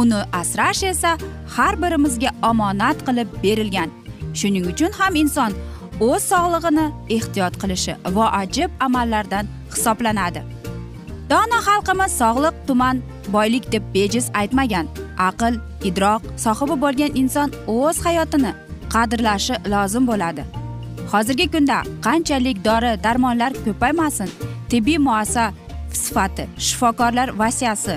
Uni asrash esa har birimizga omonat qilib berilgan. Shuning uchun ham inson o'z sog'lig'ini ehtiyot qilishi voajib amallardan hisoblanadi. Dono xalqimiz sog'liq tuman boylik deb bejiz aytmagan. Aql idroq sohibi bo'lgan inson o'z hayotini qadrlashi lozim bo'ladi. Hozirgi kunda qanchalik dori darmonlar ko'paymasin tibbiy muassa sifati shifokorlar vasiyasi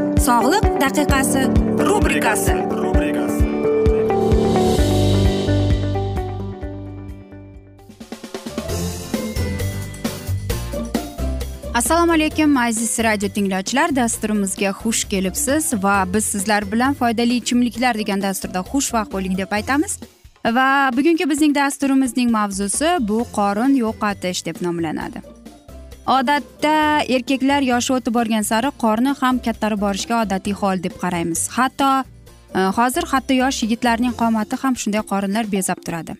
Sog'liq daqiqasi rubrikasi. Assalomu alaykum aziz radio tinglovchilar. Dasturimizga xush kelibsiz va biz sizlar bilan foydali ichimliklar degan dasturda xushvaqt bo'ling deb aytamiz. Va bugungi bizning dasturimizning mavzusi bu qorin yo'qotish deb nomlanadi. Odatda erkaklar yoshi o'tib borgan sari qorni ham kattarib borishga odatiy hol deb qaraymiz. Hatto e, hozir hatto yosh yigitlarning qomati ham shunday qorinlar bezab turadi.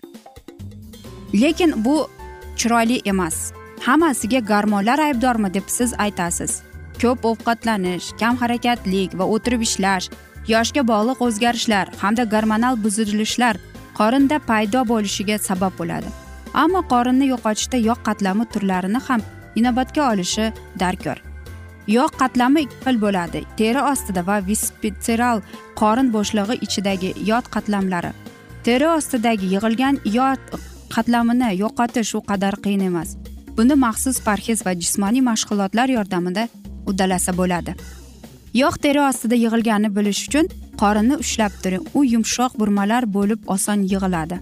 Lekin bu chiroyli emas. Hammasiga gormonlar aybdormi deb siz aytasiz. Ko'p ovqatlanish kam harakatlik va o'tirib ishlash yoshga bog'liq o'zgarishlar hamda gormonal buzilishlar qorinda paydo bo'lishiga sabab bo'ladi. Ammo qorinni yo'qotishda yog' qatlami turlarini ham inobatga olishi darkor. Yog' qatlami ikki xil bo'ladi. Teri ostida va vispitseral qorin bo'shlig'i ichidagi yod qatlamlari. Teri ostidagi yig'ilgan yod qatlamini yo'qotish u qadar qiyin emas. Buni maxsus parhez va jismoniy mashg'ulotlar yordamida uddalasa bo'ladi. Yog' teri ostida yig'ilganini bilish uchun qorinni ushlab turing. U yumshoq burmalar bo'lib oson yig'iladi.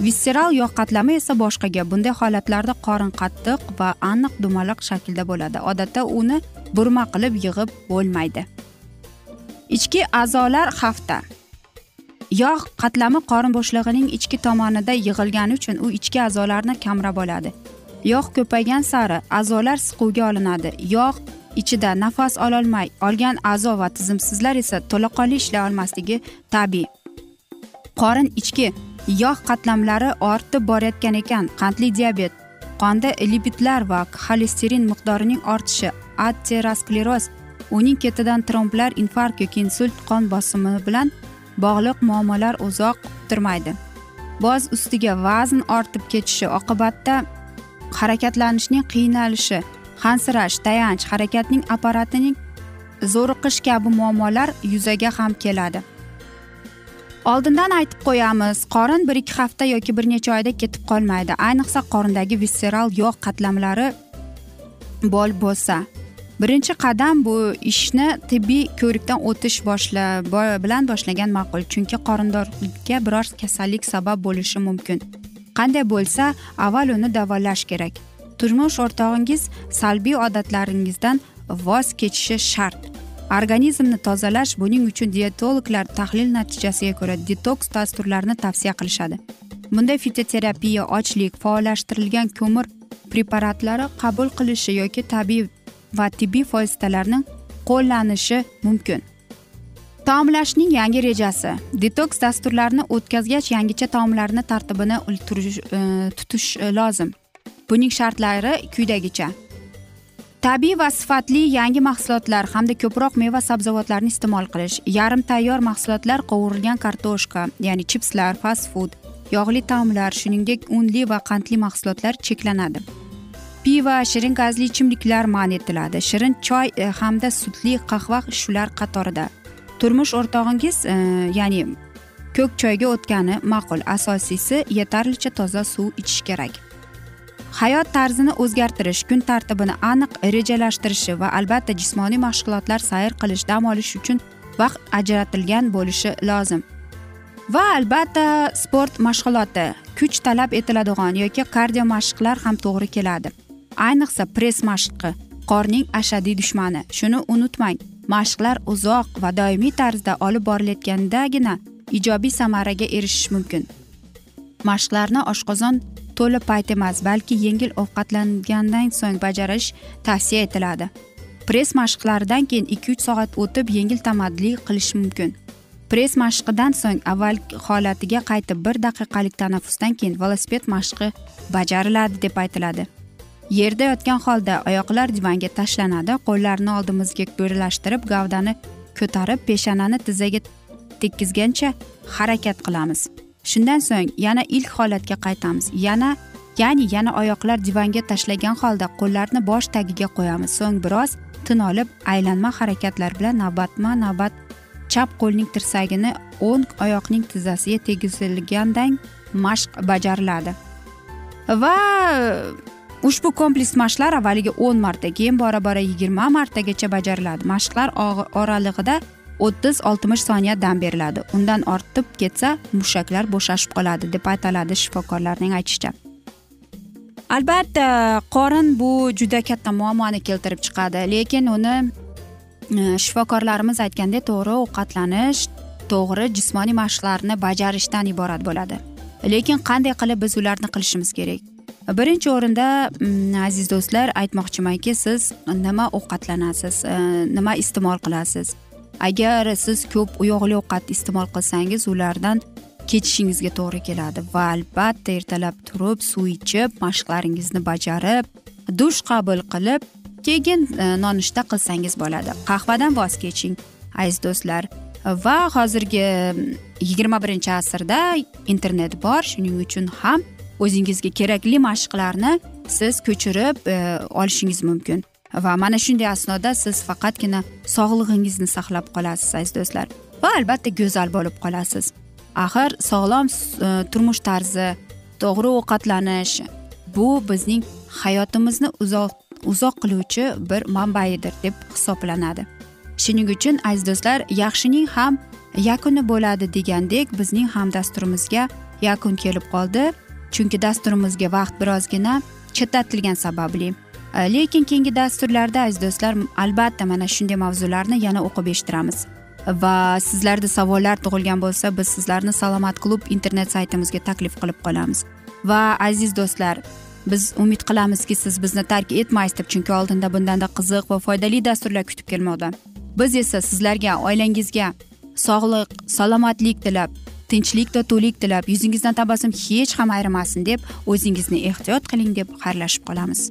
Visseral yog' qatlami esa boshqaga. Bunday holatlarda qorin qattiq va aniq dumaloq shaklda bo'ladi. Odatda uni burma qilib yig'ib bo'lmaydi. Ichki a'zolar hafta. Yog' qatlami qorin bo'shlig'ining ichki tomonida yig'ilgani uchun u ichki a'zolarni kamrab oladi. Yog' ko'paygan sari a'zolar siquvga olinadi. Yog' ichida nafas ololmay olgan a'zo va tizimsizlar esa to'laqonli ishlay olmasligi tabiiy. Qorin ichki yog' qatlamlari ortib borayotgan ekan. Qandli diabet qonda lipidlar va xolesterin miqdorining ortishi ateroskleroz uning ketidan tromblar infarkt yoki insult qon bosimi bilan bog'liq muammolar uzoq kuttirmaydi boz ustiga vazn ortib ketishi oqibatda harakatlanishning qiynalishi hansirash tayanch harakatning apparatining zo'riqish kabi muammolar yuzaga ham keladi. Oldindan aytib qo'yamiz qorin bir ikki hafta yoki bir necha oyda ketib qolmaydi. Ayniqsa qorindagi visseral yog' qatlamlari bol bo'lsa. Birinchi qadam bu ishni tibbiy ko'rikdan o'tish boshla bilan boshlagan ma'qul chunki qorindorlikka biror kasallik sabab bo'lishi mumkin. Qanday bo'lsa avval uni davolash kerak. Turmush o'rtog'ingiz salbiy odatlaringizdan voz kechishi shart. Organizmni tozalash buning uchun dietologlar tahlil natijasiga ko'ra detoks dasturlarini tavsiya qilishadi. Bunday fitoterapiya ochlik faollashtirilgan ko'mir preparatlari qabul qilishi yoki tabiiy va tibbiy vositalarni qo'llanishi mumkin. Taomlashning yangi rejasi. Detoks dasturlarini o'tkazgach yangicha taomlarni tartibini e, tutish e, lozim. Buning shartlari quyidagicha. Tabiiy va sifatli yangi mahsulotlar hamda ko'proq meva sabzavotlarni iste'mol qilish yarim tayyor mahsulotlar qovurilgan kartoshka ya'ni chipslar fast food yog'li taomlar shuningdek unli va qandli mahsulotlar cheklanadi. Piva shirin gazli ichimliklar man etiladi. Shirin choy e, hamda sutli qahva shular qatorida. Turmush o'rtog'ingiz e, ya'ni ko'k choyga o'tgani ma'qul. Asosiysi yetarlicha toza suv ichish kerak. Hayot tarzini o'zgartirish kun tartibini aniq rejalashtirishi va albatta jismoniy mashg'ulotlar sayr qilish dam olish uchun vaqt ajratilgan bo'lishi lozim. Va albatta sport mashg'uloti kuch talab etiladigan yoki kardio mashqlar ham to'g'ri keladi. Ayniqsa press mashqi qorning ashaddiy dushmani shuni unutmang mashqlar uzoq va doimiy tarzda olib borilayotgandagina ijobiy samaraga erishish mumkin. Mashqlarni oshqozon to'la payt emas balki yengil ovqatlangandan so'ng bajarish tavsiya etiladi. Press mashqlaridan keyin ikki uch soat o'tib yengil tamadli qilish mumkin. Press mashqidan so'ng avvalgi holatiga qaytib bir daqiqalik tanaffusdan keyin velosiped mashqi bajariladi deb aytiladi. Yerda yotgan holda oyoqlar divanga tashlanadi qo'llarni oldimizga birlashtirib gavdani ko'tarib peshanani tizzaga tekkizgancha harakat qilamiz. Shundan so'ng yana ilk holatga qaytamiz. Yana ya'ni yana oyoqlar divanga tashlagan holda qo'llarni bosh tagiga qo'yamiz. So'ng biroz tin olib aylanma harakatlar bilan navbatma navbat chap qo'lning tirsagini o'ng oyoqning tizzasiga tegizilgandan mashq bajariladi. Va ushbu kompleks mashqlar avvaliga o'n marta keyin bora bora yigirma martagacha bajariladi. Mashqlar oralig'ida o'ttiz oltmish soniya dam beriladi. Undan ortib ketsa mushaklar bo'shashib qoladi deb aytiladi shifokorlarning aytishicha. Albatta qorin bu juda katta muammoni keltirib chiqadi. Lekin uni e, shifokorlarimiz aytgandek to'g'ri ovqatlanish to'g'ri jismoniy mashqlarni bajarishdan iborat bo'ladi. Lekin qanday qilib biz ularni qilishimiz kerak? Birinchi o'rinda aziz do'stlar aytmoqchimanki siz nima ovqatlanasiz e, nima iste'mol qilasiz? Agar siz ko'p yog'li ovqat iste'mol qilsangiz ulardan kechishingizga to'g'ri keladi va albatta ertalab turib suv ichib mashqlaringizni bajarib dush qabul qilib keyin e, nonushta qilsangiz bo'ladi. Qahvadan voz keching aziz do'stlar. Va hozirgi yigirma birinchi asrda internet bor. Shuning uchun ham o'zingizga kerakli mashqlarni siz ko'chirib e, olishingiz mumkin. Va mana shunday asnoda siz faqatgina sog'lig'ingizni saqlab qolasiz aziz do'stlar. Va albatta go'zal bo'lib qolasiz. Axir sog'lom e, turmush tarzi to'g'ri ovqatlanish bu bizning hayotimizni uzoq uzoq qiluvchi bir manbaidir deb hisoblanadi. Shuning uchun aziz do'stlar yaxshining ham yakuni bo'ladi degandek bizning ham dasturimizga yakun kelib qoldi. Chunki dasturimizga vaqt birozgina chetlatilgani sababli. E, lekin keyingi dasturlarda aziz do'stlar albatta mana shunday mavzularni yana o'qib eshittiramiz. Va sizlarda savollar tug'ilgan bo'lsa biz sizlarni salomat klub internet saytimizga taklif qilib qolamiz. Va aziz do'stlar biz umid qilamizki siz bizni tark etmaysiz deb chunki oldinda bundanda qiziq va foydali dasturlar kutib kelmoqda. Biz esa sizlarga oilangizga sog'lik salomatlik tilab tinchlik totuvlik tilab yuzingizdan tabassum hech ham ayrimasin deb o'zingizni ehtiyot qiling deb xayrlashib qolamiz.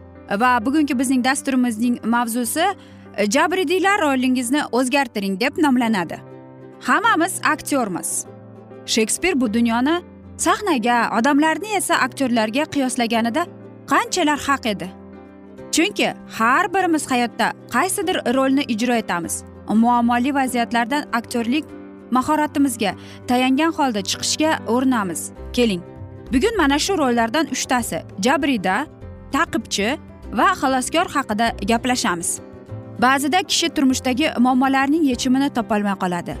Va bugungi bizning dasturimizning mavzusi e, jabrdiylar rolingizni o'zgartiring deb nomlanadi. Hammamiz aktyormiz. Shekspir bu dunyoni sahnaga odamlarni esa aktyorlarga qiyoslaganida qanchalar haq edi? Chunki har birimiz hayotda qaysidir rolni ijro etamiz. Muammoli vaziyatlardan aktyorlik mahoratimizga tayangan holda chiqishga urinamiz. Keling. Bugun mana shu rollardan uchtasi jabrida taqibchi va xaloskor haqida gaplashamiz. Ba'zida kishi turmushdagi muammolarning yechimini topolmay qoladi.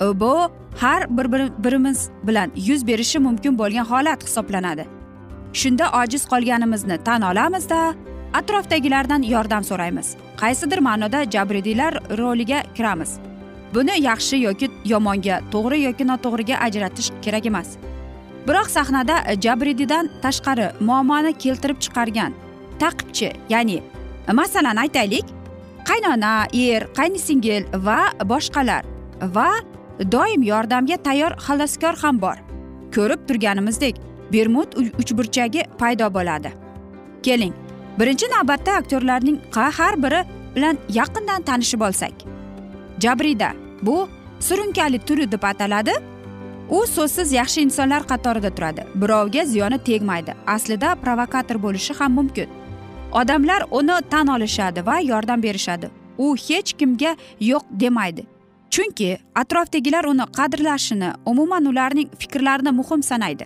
Bu har bir birimiz bilan yuz berishi mumkin bo'lgan holat hisoblanadi. Shunda ojiz qolganimizni tan olamizda atrofdagilardan yordam so'raymiz. Qaysidir ma'noda jabridiylar roliga kiramiz. Buni yaxshi yoki yomonga to'g'ri yoki noto'g'riga ajratish kerak emas. Biroq sahnada jabridiydan tashqari muammoni keltirib chiqargan taqibchi ya'ni masalan aytaylik qaynona er qaynsingil va boshqalar va doim yordamga tayyor xaloskor ham bor. Ko'rib turganimizdek bermud uchburchagi paydo bo'ladi. Keling birinchi navbatda aktyorlarning har biri bilan yaqindan tanishib olsak. Jabrida bu surunkali turi deb ataladi. U so'zsiz yaxshi insonlar qatorida turadi. Birovga ziyoni tegmaydi. Aslida provokator bo'lishi ham mumkin. Odamlar uni tan olishadi va yordam berishadi. U hech kimga yo'q demaydi. Chunki atrofdagilar uni qadrlashini umuman ularning fikrlarini muhim sanaydi.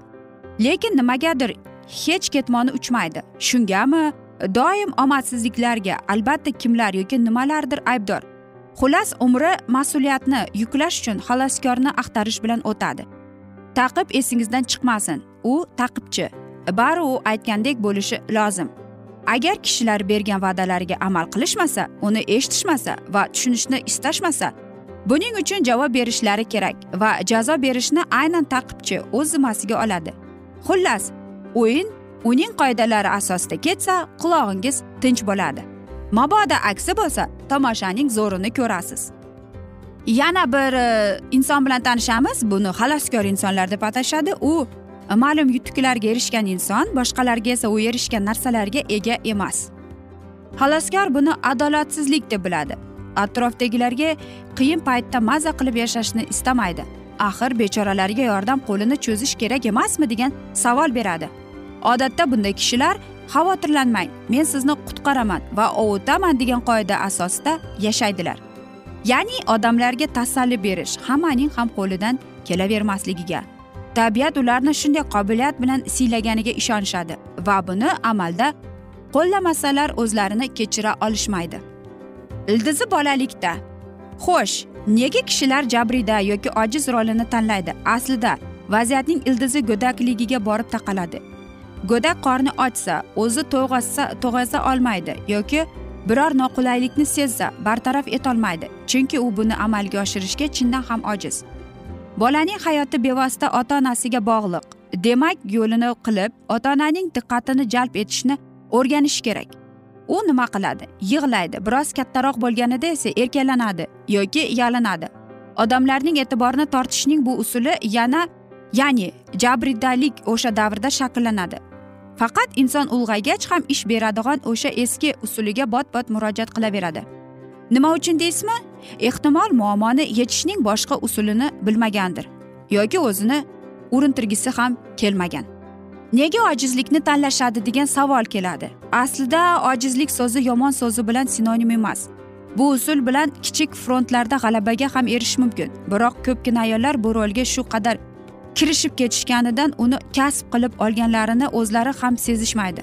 Lekin nimagadir hech ketmoni uchmaydi. Shungami doim omadsizliklarga albatta kimlar yoki nimalardir aybdor. Xullas umri mas'uliyatni yuklash uchun xaloskorni axtarish bilan o'tadi. Taqib esingizdan chiqmasin. U taqibchi. Bari u aytgandek bo'lishi lozim. Agar kishilar bergan va'dalariga amal qilishmasa uni eshitishmasa va tushunishni istashmasa buning uchun javob berishlari kerak va jazo berishni aynan taqibchi o'z zimmasiga oladi. Xullas o'yin uning qoidalari asosida ketsa qulog'ingiz tinch bo'ladi. Mabodo aksi bo'lsa tomoshaning zo'rini ko'rasiz. Yana bir e, inson bilan tanishamiz. Buni xaloskor insonlar deb atashadi. U ma'lum yutuqlarga erishgan inson boshqalarga esa u erishgan narsalarga ega emas. Xaloskor buni adolatsizlik deb biladi. Atrofdagilarga qiyin paytda maza qilib yashashni istamaydi. Axir bechoralarga yordam qo'lini cho'zish kerak emasmi degan savol beradi. Odatda bunday kishilar xavotirlanmang men sizni qutqaraman va ovutaman degan qoida asosida yashaydilar. Ya'ni odamlarga tasalli berish hammaning ham qo'lidan kelavermasligiga. Tabiat ularni shunday qobiliyat bilan siylaganiga ishonishadi va buni amalda qo'llamasalar o'zlarini kechira olishmaydi. Ildizi bolalikda xo'sh nega kishilar jabrida yoki ojiz rolini tanlaydi? Aslida vaziyatning ildizi go'dakligiga borib taqaladi. Go'dak qorni ochsa o'zi to'yg'azsa to'g'aza olmaydi yoki biror noqulaylikni sezsa bartaraf etolmaydi. Chunki u buni amalga oshirishga chindan ham ojiz. Bolaning hayoti bevosita ota onasiga bog'liq. Demak yo'lini qilib ota onaning diqqatini jalb etishni o'rganish kerak. U nima qiladi? Yig'laydi biroz kattaroq bo'lganida esa erkalanadi yoki yalinadi. Odamlarning e'tiborini tortishning bu usuli yana ya'ni jabridalik o'sha davrda shakllanadi. Faqat inson ulg'aygach ham ish beradigan o'sha eski usuliga bot bot murojaat qilaveradi. Nima uchun deysizmi? Ehtimol muammoni yechishning boshqa usulini bilmagandir yoki o'zini urintirgisi ham kelmagan. Nega ojizlikni tanlashadi degan savol keladi. Aslida ojizlik so'zi yomon so'zi bilan sinonim emas. Bu usul bilan kichik frontlarda g'alabaga ham erishish mumkin. Biroq ko'pgina ayollar bu rolga shu qadar kirishib ketishganidan uni kasb qilib olganlarini o'zlari ham sezishmaydi.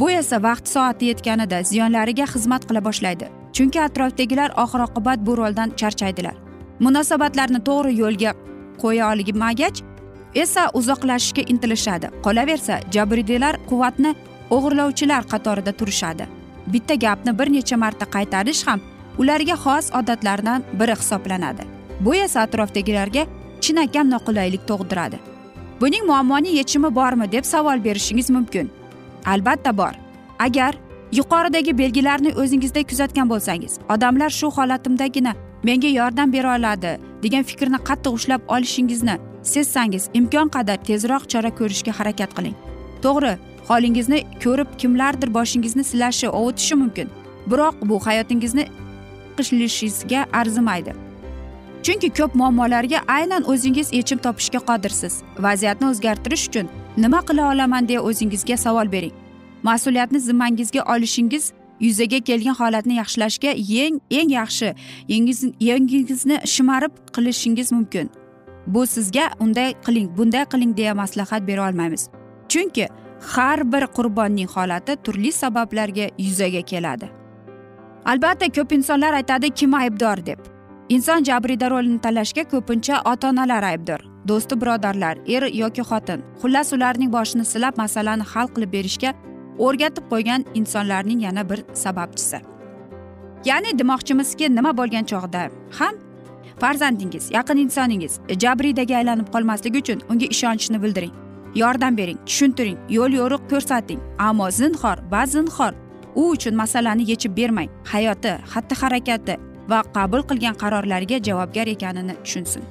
Bu esa vaqti soati yetganida ziyonlariga xizmat qila boshlaydi. Chunki atrofdagilar oxir oqibat bu roldan charchaydilar. Munosabatlarni to'g'ri yo'lga qo'ya olmagach esa uzoqlashishga intilishadi. Qolaversa jabrdiylar quvvatni o'g'irlovchilar qatorida turishadi. Bitta gapni bir necha marta qaytarish ham ularga xos odatlardan biri hisoblanadi. Bu esa atrofdagilarga chinakam noqulaylik tug'diradi. Buning muammoning yechimi bormi deb savol berishingiz mumkin. Albatta bor. Agar yuqoridagi belgilarni o'zingizda kuzatgan bo'lsangiz odamlar shu holatimdagina menga yordam bera oladi degan fikrni qattiq ushlab olishingizni sezsangiz imkon qadar tezroq chora ko'rishga harakat qiling. To'g'ri holingizni ko'rib kimlardir boshingizni silashi ovutishi mumkin. Biroq bu hayotingizni qishlashingizga arzimaydi. Chunki ko'p muammolarga aynan o'zingiz yechim topishga qodirsiz. Vaziyatni o'zgartirish uchun nima qila olaman deya o'zingizga savol bering. Mas'uliyatni zimmangizga olishingiz yuzaga kelgan holatni yaxshilashga eng eng yaxshi yengingizni shimarib qilishingiz mumkin. Bu sizga unday qiling bunday qiling deya maslahat bera olmaymiz. Chunki har bir qurbonning holati turli sabablarga yuzaga keladi. Albatta ko'p insonlar aytadi kim aybdor deb. Inson jabrida rolini tanlashga ko'pincha ota onalar aybdor do'sti birodarlar er yoki xotin. Xullas ularning boshini silab masalani hal qilib berishga o'rgatib qo'ygan insonlarning yana bir sababchisi. Ya'ni demoqchimizki nima bo'lgan chog'da ham farzandingiz yaqin insoningiz jabridaga aylanib qolmasligi uchun unga ishonchni bildiring yordam bering tushuntiring yo'l yo'riq ko'rsating. Ammo zinhor va zinhor u uchun masalani yechib bermang hayoti xatti harakati va qabul qilgan qarorlariga javobgar ekanini tushunsin.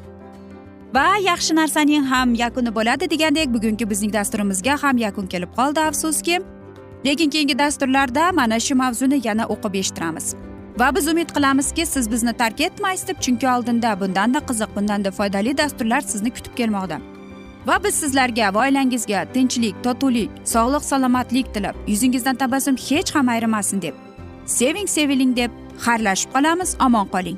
Va yaxshi narsaning ham yakuni bo'ladi degandek bugungi bizning dasturimizga ham yakun kelib qoldi afsuski. Lekin keyingi dasturlarda mana shu mavzuni yana o'qib eshittiramiz. Va biz umid qilamizki siz bizni tark etmaysiz deb chunki oldinda bundanda qiziq bundanda foydali dasturlar sizni kutib kelmoqda. Va biz sizlarga va oilangizga tinchlik totuvlik sog'lik salomatlik tilab yuzingizdan tabassum hech ham ayrimasin deb seving seviling deb xayrlashib qolamiz. Omon qoling.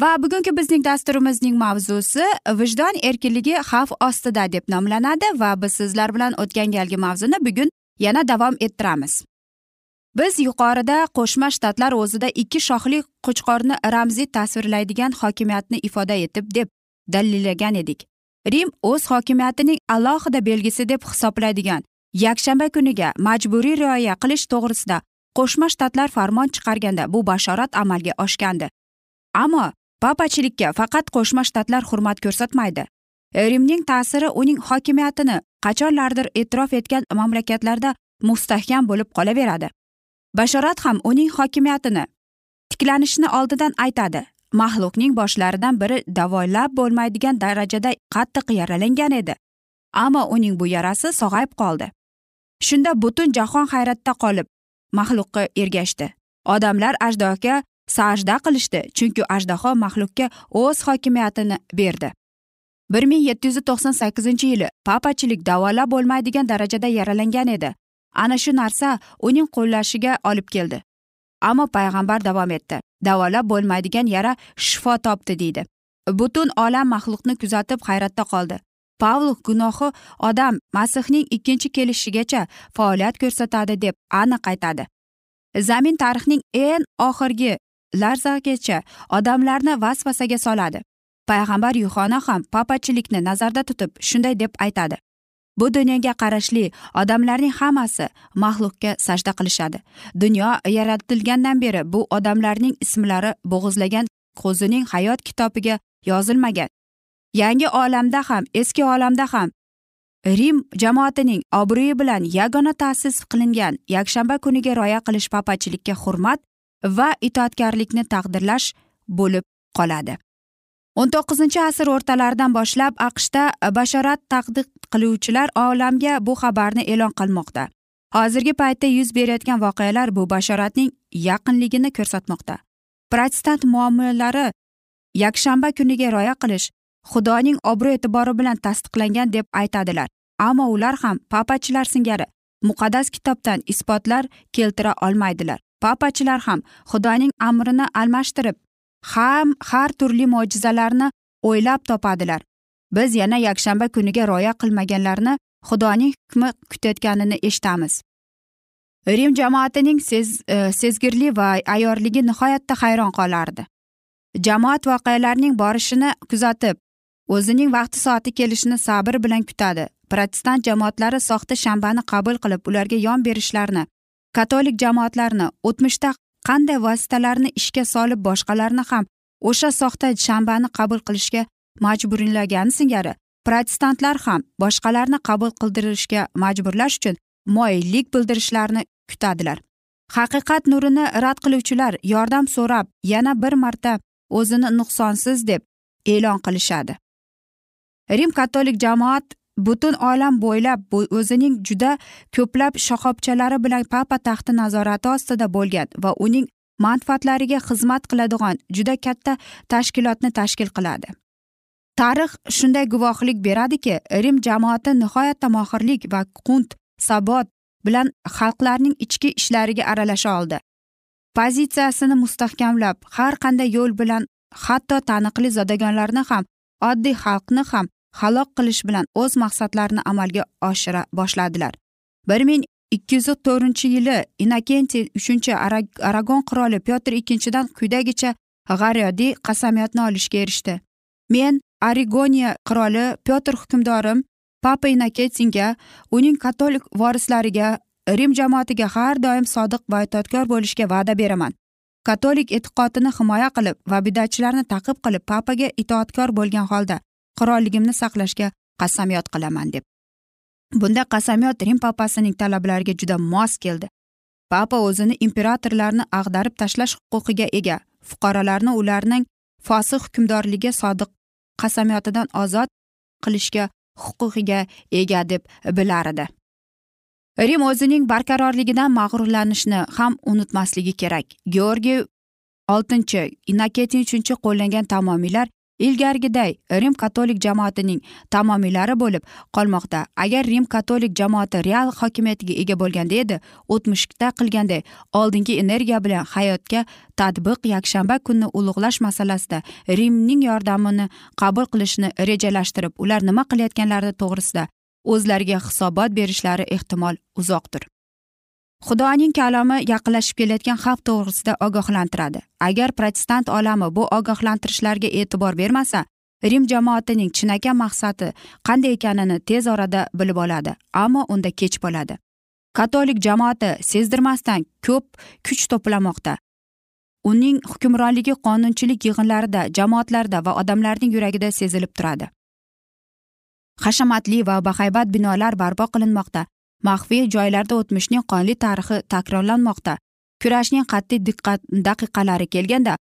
Va bugungi bizning dasturimizning mavzusi vijdon erkinligi xavf ostida deb nomlanadi va biz sizlar bilan o'tgan galgi mavzuni bugun yana davom ettiramiz. Biz yuqorida qo'shma shtatlar o'zida ikki shoxli qo'chqorni ramziy tasvirlaydigan hokimiyatni ifoda etib deb dalillagan edik. Rim o'z hokimiyatining alohida belgisi deb hisoblaydigan yakshanba kuniga majburiy rioya qilish to'g'risida qo'shma shtatlar farmon chiqarganda bu bashorat amalga oshgandi. Ammo papachilikka faqat qo'shma shtatlar hurmat ko'rsatmaydi. Rimning ta'siri uning hokimiyatini qachonlardir e'tirof etgan mamlakatlarda mustahkam bo'lib qolaveradi. Bashorat ham uning hokimiyatini tiklanishini oldidan aytadi. Maxluqning boshlaridan biri davolab bo'lmaydigan darajada qattiq yaralangan edi. Ammo uning bu yarasi sog'ayib qoldi. Shunda butun jahon hayratda qolib maxluqqa ergashdi. Odamlar ajdahoga sajda qilishdi chunki ajdaho maxluqga o'z hokimiyatini berdi. bir ming yetti yuz to'qson sakkizinchi yili papachilik davolab bo'lmaydigan darajada yaralangan edi. Ana shu narsa uning qo'llashiga olib keldi. Ammo payg'ambar davom etdi. Davolab bo'lmaydigan yara shifo topdi deydi. Butun olam maxluqni kuzatib hayratda qoldi. Pavlov gunohi odam masihning ikkinchi kelishigacha faoliyat ko'rsatadi deb aniq aytadi. Zamin tarixning eng oxirgi larzagacha odamlarni vasvasaga soladi. Payg'ambar yuxona ham papachilikni nazarda tutib shunday deb aytadi. Bu dunyoga qarashli odamlarning hammasi maxluqga sajda qilishadi. Dunyo yaratilgandan beri bu odamlarning ismlari bo'g'izlagan qo'zining hayot kitobiga yozilmagan. Yangi olamda ham eski olamda ham rim jamoatining obro'yi bilan yagona ta'sis qilingan yakshanba kuniga rioya qilish papachilikka hurmat va itoatkorlikni taqdirlash bo'lib qoladi. O'n to'qqizinchi asr o'rtalaridan boshlab aqshda bashorat taqdiq qiluvchilar olamga bu xabarni e'lon qilmoqda. Hozirgi paytda yuz berayotgan voqealar bu bashoratning yaqinligini ko'rsatmoqda. Protestant muommolari yakshanba kuniga rioya qilish xudoning obro' e'tibori bilan tasdiqlangan deb aytadilar. Ammo ular ham papachilar singari muqaddas kitobdan isbotlar keltira olmaydilar. Papachilar ham xudoning amrini almashtirib ham har turli mo'jizalarni o'ylab topadilar. Biz yana yakshanba kuniga rioya qilmaganlarni xudoning hukmi kutayotganini eshitamiz. Rim jamoatining sez, e, sezgirli va ayyorligi nihoyatda hayron qolardi. Jamoat voqealarning borishini kuzatib o'zining vaqti soati kelishini sabr bilan kutadi. Protestant jamoatlari soxta shanbani qabul qilib ularga yon berishlarini katolik jamoatlarni o'tmishda qanday vositalarni ishga solib boshqalarni ham o'sha soxta shanbani qabul qilishga majburlagani singari protestantlar ham boshqalarni qabul qildirishga majburlash uchun moyillik bildirishlarini kutadilar. Haqiqat nurini rad qiluvchilar yordam so'rab yana bir marta o'zini nuqsonsiz deb e'lon qilishadi. Rim katolik jamoat butun olam bo'ylab o'zining juda ko'plab shoxobchalari bilan papa taxti nazorati ostida bo'lgan va uning manfaatlariga xizmat qiladigan juda katta tashkilotni tashkil qiladi. Tarix shunday guvohlik beradiki rim jamoati nihoyatda mohirlik va qunt sabot bilan xalqlarning ichki ishlariga aralasha oldi. Pozitsiyasini mustahkamlab har qanday yo'l bilan hatto taniqli zodagonlarni ham oddiy xalqni ham halok qilish bilan o'z maqsadlarini amalga oshira boshladilar. Bir ming ikki yuz to'rtinchi yili inokentiy uchinchi aragon qiroli pyotr ikkinchidan quyidagicha g'aryodiy qasamyodni olishga erishdi. Men arigoniya qiroli pyotr hukmdorim papa inokentiyga uning katolik vorislariga rim jamoatiga har doim sodiq va itoatkor bo'lishga va'da beraman. Katolik e'tiqodini himoya qilib va bidatchilarni taqib qilib papaga itoatkor bo'lgan holda qirolligimni saqlashga qasamyod qilaman deb. Bunda qasamyod rim papasining talablariga juda mos keldi. Papa o'zini imperatorlarni ag'darib tashlash huquqiga ega fuqarolarni ularning fosiq hukmdorligiga sodiq qasamyotidan ozod qilishga huquqiga ega deb bilar edi rim o'zining barqarorligidan mag'rurlanishni ham unutmasligi kerak. Georgiy oltinchi inoketiy uchinchi qo'llangan tamomiylar ilgarigiday rim katolik jamoatining tamomiylari bo'lib qolmoqda. Agar rim katolik jamoati real hokimiyatiga ega bo'lganda edi o'tmishda qilganday oldingi energiya bilan hayotga tadbiq yakshanba kunni ulug'lash masalasida rimning yordamini qabul qilishni rejalashtirib ular nima qilayotganlari to'g'risida o'zlariga hisobot berishlari ehtimol uzoqdir. Xudoning kalomi yaqinlashib kelayotgan xavf to'g'risida ogohlantiradi. Agar protestant olami bu ogohlantirishlarga e'tibor bermasa rim jamoatining chinakam maqsadi qanday ekanini tez orada bilib oladi ammo unda kech bo'ladi. Katolik jamoati sezdirmasdan ko'p kuch to'plamoqda. Uning hukmronligi qonunchilik yig'inlarida jamoatlarda va odamlarning yuragida sezilib turadi. Hashamatli va bahaybat binolar barpo qilinmoqda. Maxfiy joylarda o'tmishning qonli tarixi takrorlanmoqda. Kurashning qat'iy diqqat daqiqalari kelganda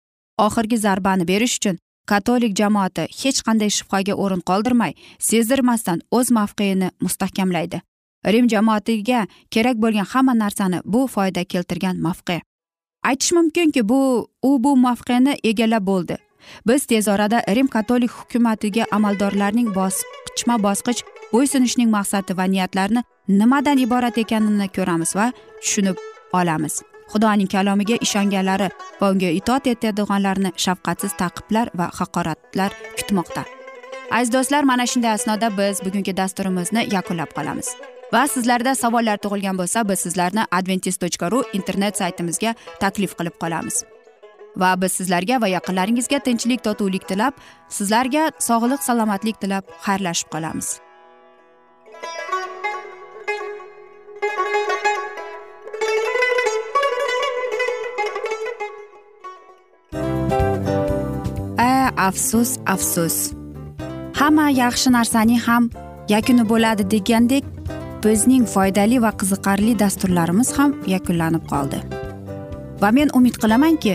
oxirgi zarbani berish uchun katolik jamoati hech qanday shubhaga o'rin qoldirmay sezdirmasdan o'z mavqeini mustahkamlaydi. Rim jamoatiga kerak bo'lgan hamma narsani bu foyda keltirgan mavqe aytish mumkinki bu u bu mavqeni egallab bo'ldi. Biz tez orada rim katolik hukumatiga amaldorlarning bosqichma bosqich bo'ysunishning maqsadi va niyatlarini nimadan iborat ekanini ko'ramiz va tushunib olamiz. Xudoning kalomiga ishonganlari va unga itoat etadiganlarni shafqatsiz taqiblar va haqoratlar kutmoqda. Aziz do'stlar mana shunday asnoda biz bugungi dasturimizni yakunlab qolamiz. Va sizlarda savollar tug'ilgan bo'lsa biz sizlarni adventis tochka ru internet saytimizga taklif qilib qolamiz. Va biz sizlarga va yaqinlaringizga tinchlik totuvlik tilab sizlarga sog'lik salomatlik tilab xayrlashib qolamiz. Afsus afsus. Hamma yaxshi narsaning ham yakuni bo'ladi degandek bizning foydali va qiziqarli dasturlarimiz ham yakunlanib qoldi. Va men umid qilamanki